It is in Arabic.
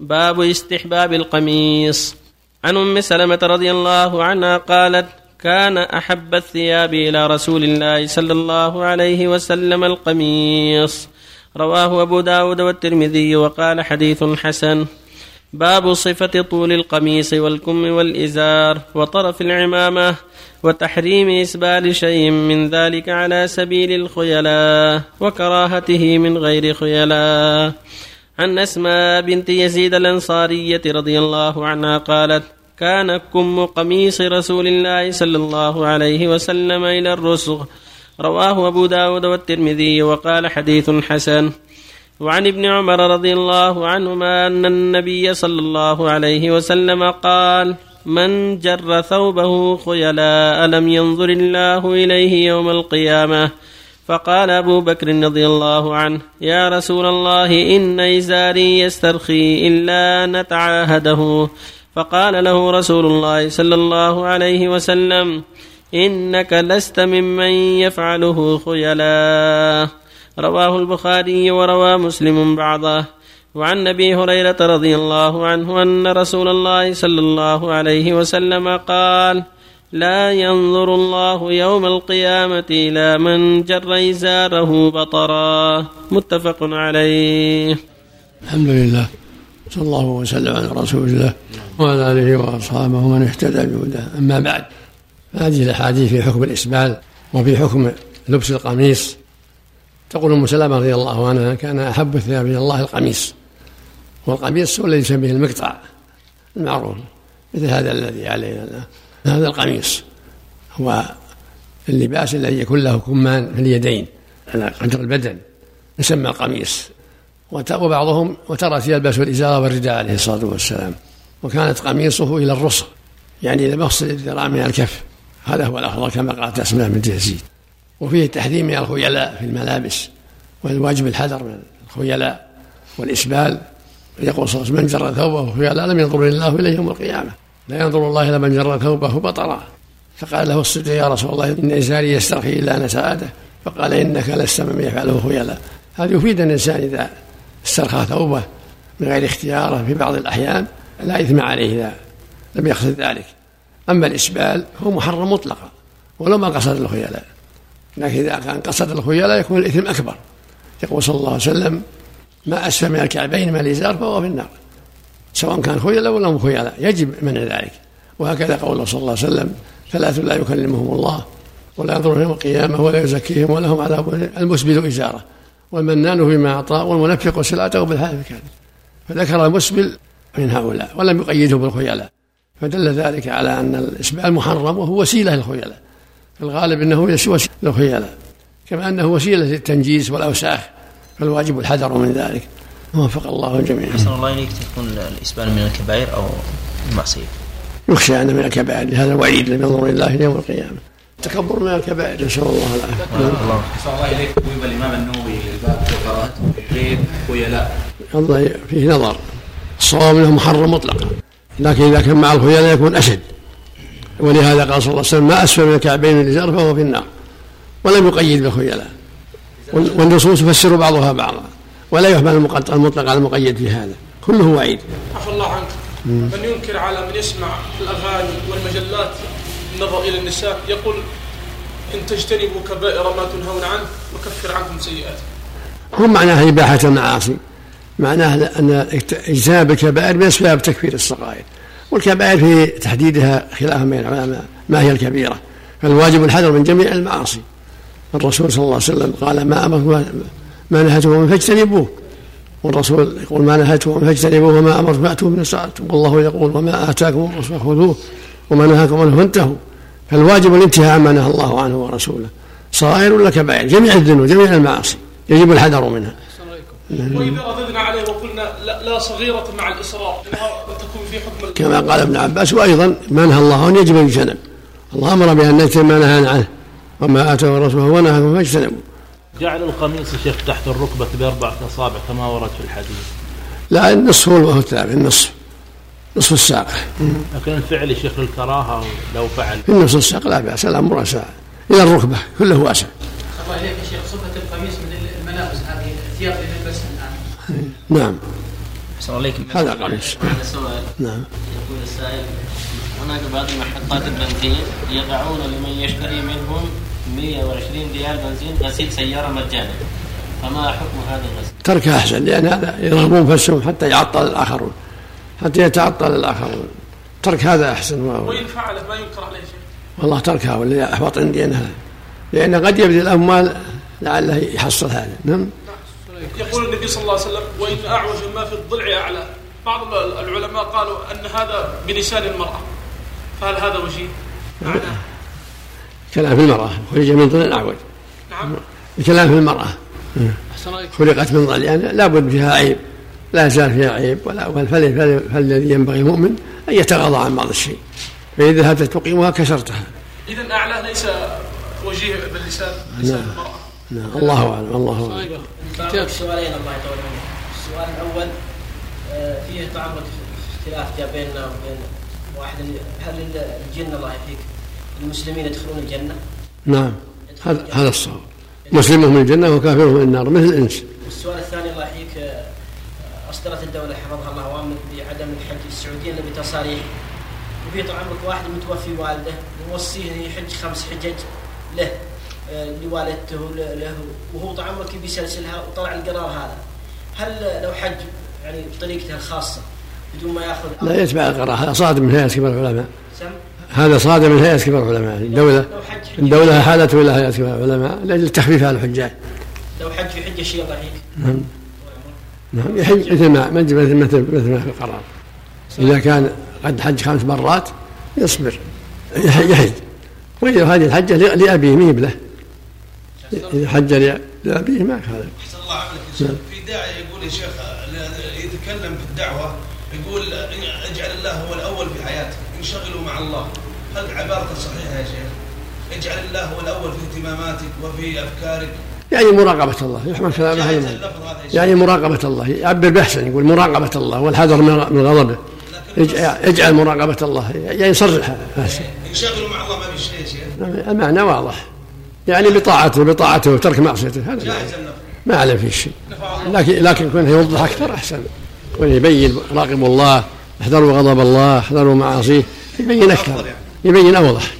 باب استحباب القميص. عن أم سلمة رضي الله عنها قالت كان أحب الثياب إلى رسول الله صلى الله عليه وسلم القميص. رواه أبو داود والترمذي وقال حديث حسن. باب صفة طول القميص والكم والإزار وطرف العمامة وتحريم إسبال شيء من ذلك على سبيل الخيلاء وكراهته من غير خيلاء. عن أسماء بنت يزيد الأنصارية رضي الله عنها قالت كان كم قميص رسول الله صلى الله عليه وسلم إلى الرسغ. رواه أبو داود والترمذي وقال حديث حسن. وعن ابن عمر رضي الله عنهما أن النبي صلى الله عليه وسلم قال من جر ثوبه خيلاء لم ينظر الله إليه يوم القيامة. فقال أبو بكر رضي الله عنه يا رسول الله إن إزاري يسترخي إلا نتعاهده فقال له رسول الله صلى الله عليه وسلم إنك لست ممن يفعله خيلاء رواه البخاري وروى مسلم بعضه. وعن أبي هريرة رضي الله عنه أن رسول الله صلى الله عليه وسلم قال لا ينظر الله يوم القيامة إلى من جر إزاره بطرا. متفق عليه. الحمد لله. صلى الله وسلم على رسول الله وعلى آله وأصحابه ومن اهتدى بهداه. أما بعد هذه الأحاديث في حكم الإسبال وفي حكم لبس القميص. تقول أم سلمة رضي الله عنها كان أحب الثياب إلى الله القميص. والقميص هو الذي يسميه المقطع المعروف مثل هذا الذي علينا. هذا القميص. هو اللباس الذي يكون له كمان في اليدين على قدر البدن. يسمى القميص. وبعضهم وترى يلبس الإزار والرداء عليه الصلاة والسلام. وكانت قميصه إلى الرسل يعني إلى مفصل الذراع من الكف. هذا هو الأفضل كما قالت أسماء بنت يزيد. وفيه التحذير من الخيلاء في الملابس والواجب الحذر من الخيلاء والإسبال. يقول صلى الله عليه وسلم من جر ثوبه خيلاء لم ينظر الله إليه يوم القيامة. لا ينظر الله إلى من جر ثوبه بطرا. فقال له الصديق يا رسول الله إن إزاري يسترخي إلا أنا سعاده فقال إنك لست ممن يفعله خيلاء هذا يفيد الإنسان إذا استرخى ثوبه من غير اختياره في بعض الأحيان لا إثم عليه إذا لم يقصد ذلك. أما الإسبال هو محرم مطلقا ولو ما قصد الخيلاء لكن إذا كان قصد الخيلاء يكون الإثم أكبر. يقول صلى الله عليه وسلم ما أسفل من الكعبين من الإزار فهو في النار. سواء كان خيلاء ولا خيلاء يجب منع ذلك. وهكذا قوله صلى الله عليه وسلم ثلاث لا يكلمهم الله ولا ينظر يوم القيامة ولا يزكيهم ولهم عذاب المسبل إزارة. والمنان فيما أعطى والمنفق سلعته بالحلف كذب فذكر المسبل من هؤلاء ولم يقيده بالخيلاء فدل ذلك على أن الإسبال محرم وهو وسيلة للخيلاء في الغالب أنه وسيلة للخيلاء كما أنه وسيلة للتنجيس والأوساخ فالواجب الحذر من ذلك. وفق الله الجميع. أحسن الله إليك تكون الإسبال من الكبائر أو المعصية؟ يخشى أن من الكبائر لهذا الوعيد لم ينظر الله يوم القيامة. التكبر من الكبائر نسأل الله العافية. الله الله إليك ويبقى الإمام النووي للباب وكراهته غير خيلاء. الله فيه نظر. الصواب أنه محرم مطلقا لكن إذا كان مع الخيلاء يكون أشد ولهذا قال صلى الله عليه وسلم ما أسفل من الكعبين من الازار فهو في النار ولم يقيد بالخيلاء والنصوص تفسر بعضها بعضا ولا يحمل المطلق على المقيد في هذا. كله وعيد. عفى الله عنك. من ينكر على من يسمع الأغاني والمجلات النظر إلى النساء يقول إن تجتنبوا كبائر ما تنهون عنه نكفر عنكم سيئاتكم. هو معناها إباحة المعاصي. معناه أن اجتناب الكبائر من أسباب تكفير الصغائر. والكبائر في تحديدها خلاف بين العلماء ما هي الكبيرة. فالواجب الحذر من جميع المعاصي. الرسول صلى الله عليه وسلم قال ما أمركم ما نهيتم فاجتنبوه. والرسول يقول ما نهيتم فاجتنبوه وما أمرتم فأتوا من ساعتم والله يقول وما آتاكم الرسول خذوه وما نهاكم عنه فانتهوا. فالواجب الانتهاء عما نهى الله عنه ورسوله. صغائر ولا كبائر جميع الذنوب جميع المعاصي. يجب الحذر منها. واذا رددنا عليه وقلنا لا, صغيرة مع الإصرار تكون في حكم كما قال ابن عباس وأيضا ما نهى الله عنه يجب ان يجتنب الله أمر بأن نجتنب ما نهانا عنه. وما اتاه الرسول هو نهاكم فاجتنبوا جعل القميص يا شيخ تحت الركبة بأربعة أصابع كما ورد في الحديث. لا النصف هو هو الثاني النصف. نصف الساق لكن الفعل يا شيخ للكراهة لو فعل. في نصف الساق لا بأس الأمر واسع إلى الركبة كله واسع الله إليك يا شيخ صفة القميص من الملابس هذه الثياب اللي نلبسها الآن. نعم. أحسن عليك هذا قميص. هذا سؤال. نعم. يقول السائل هناك بعض محطات البنزين يضعون لمن يشتري منهم 120 ريال بنزين غسيل سيارة مجانا. فما حكم هذا الغسيل؟ تركه أحسن لأن هذا يرغبون في السوق حتى يعطل الآخرون حتى يتعطل الآخرون. ترك هذا أحسن و- وإن فعله ما ينكر عليه شيء. والله تركها والذي احوط عندي انها لأن قد يبذل الأموال لعله يحصل هذا نعم؟ يقول النبي صلى الله عليه وسلم وإن أعوج ما في الضلع أعلى. بعض العلماء قالوا أن هذا بلسان المرأة. فهل هذا وجيه؟ معناه كلام في المرأة خرج من ظل اعوج نعم. الكلام في عليك خلقت من ظل يعني لا بد فيها عيب. لا زال فيها عيب ولا بل فل- فل- فالذي ينبغي المؤمن أن يتغاضى عن بعض الشيء. فإذا ذهبت تقيمها كسرتها إذا أعلاه ليس وجيه باللسان لسان نعم. المرأة نعم. الله أعلم الله أعلم. تعرض سؤالين الله يطول عمرك. السؤال الأول آه، فيه تعرض اختلاف بيننا وبين واحد هل الجنه الله يحييك المسلمين يدخلون الجنة؟ نعم. هذا هذا الصواب. مسلمهم من الجنة وكافرهم من النار مثل الإنس. والسؤال الثاني الله يحييك آه، أصدرت الدولة حفظها الله اوامر بعدم الحج السعودية الا بتصاريح. وفي عمرك واحد متوفي والده يوصيه انه يحج خمس حجج له آه، لوالدته له. وهو طال عمرك يبي يسلسلها وطلع القرار هذا. هل لو حج يعني بطريقته الخاصة بدون ما يأخذ لا يتبع القراءة هذا صادم من هيئة كبار العلماء. سم؟ هذا صادم من هيئة كبار العلماء. الدولة الدولة حالته إلى هيئة كبار العلماء لأجل تخفيف على الحجاج. لو حج في حجه شيء يحييك نعم. نعم. يحج مثل ما مثل مثل ما في القرار. إذا كان قد حج خمس مرات يصبر. يح- يحج. وإذا هذه الحجة لأبيه مهب له إذا حج لأبيه ما هذا. أحسن الله عملك في داعي يقول يا شيخ يتكلم في الدعوة يقول اجعل الله هو الأول في حياتك انشغلوا مع الله. هل عبارته صحيحة يا شيخ؟ اجعل الله هو الأول في اهتماماتك وفي أفكارك. يعني مراقبة الله يحمل كلامه هذا يعني مراقبة الله يعبر بأحسن يقول مراقبة الله والحذر من غضبه. اجعل مراقبة الله يعني يصرح أحسن. انشغلوا مع الله ما في شيء يا شيخ. المعنى واضح. يعني بطاعته بطاعته وترك معصيته هذا اللفظ. ما عليه فيه شيء. لكن لكن كونه يوضح أكثر أحسن. كونه يبين راقبوا الله. احذروا غضب الله احذروا معاصيه. يبين أكثر يبين اوضح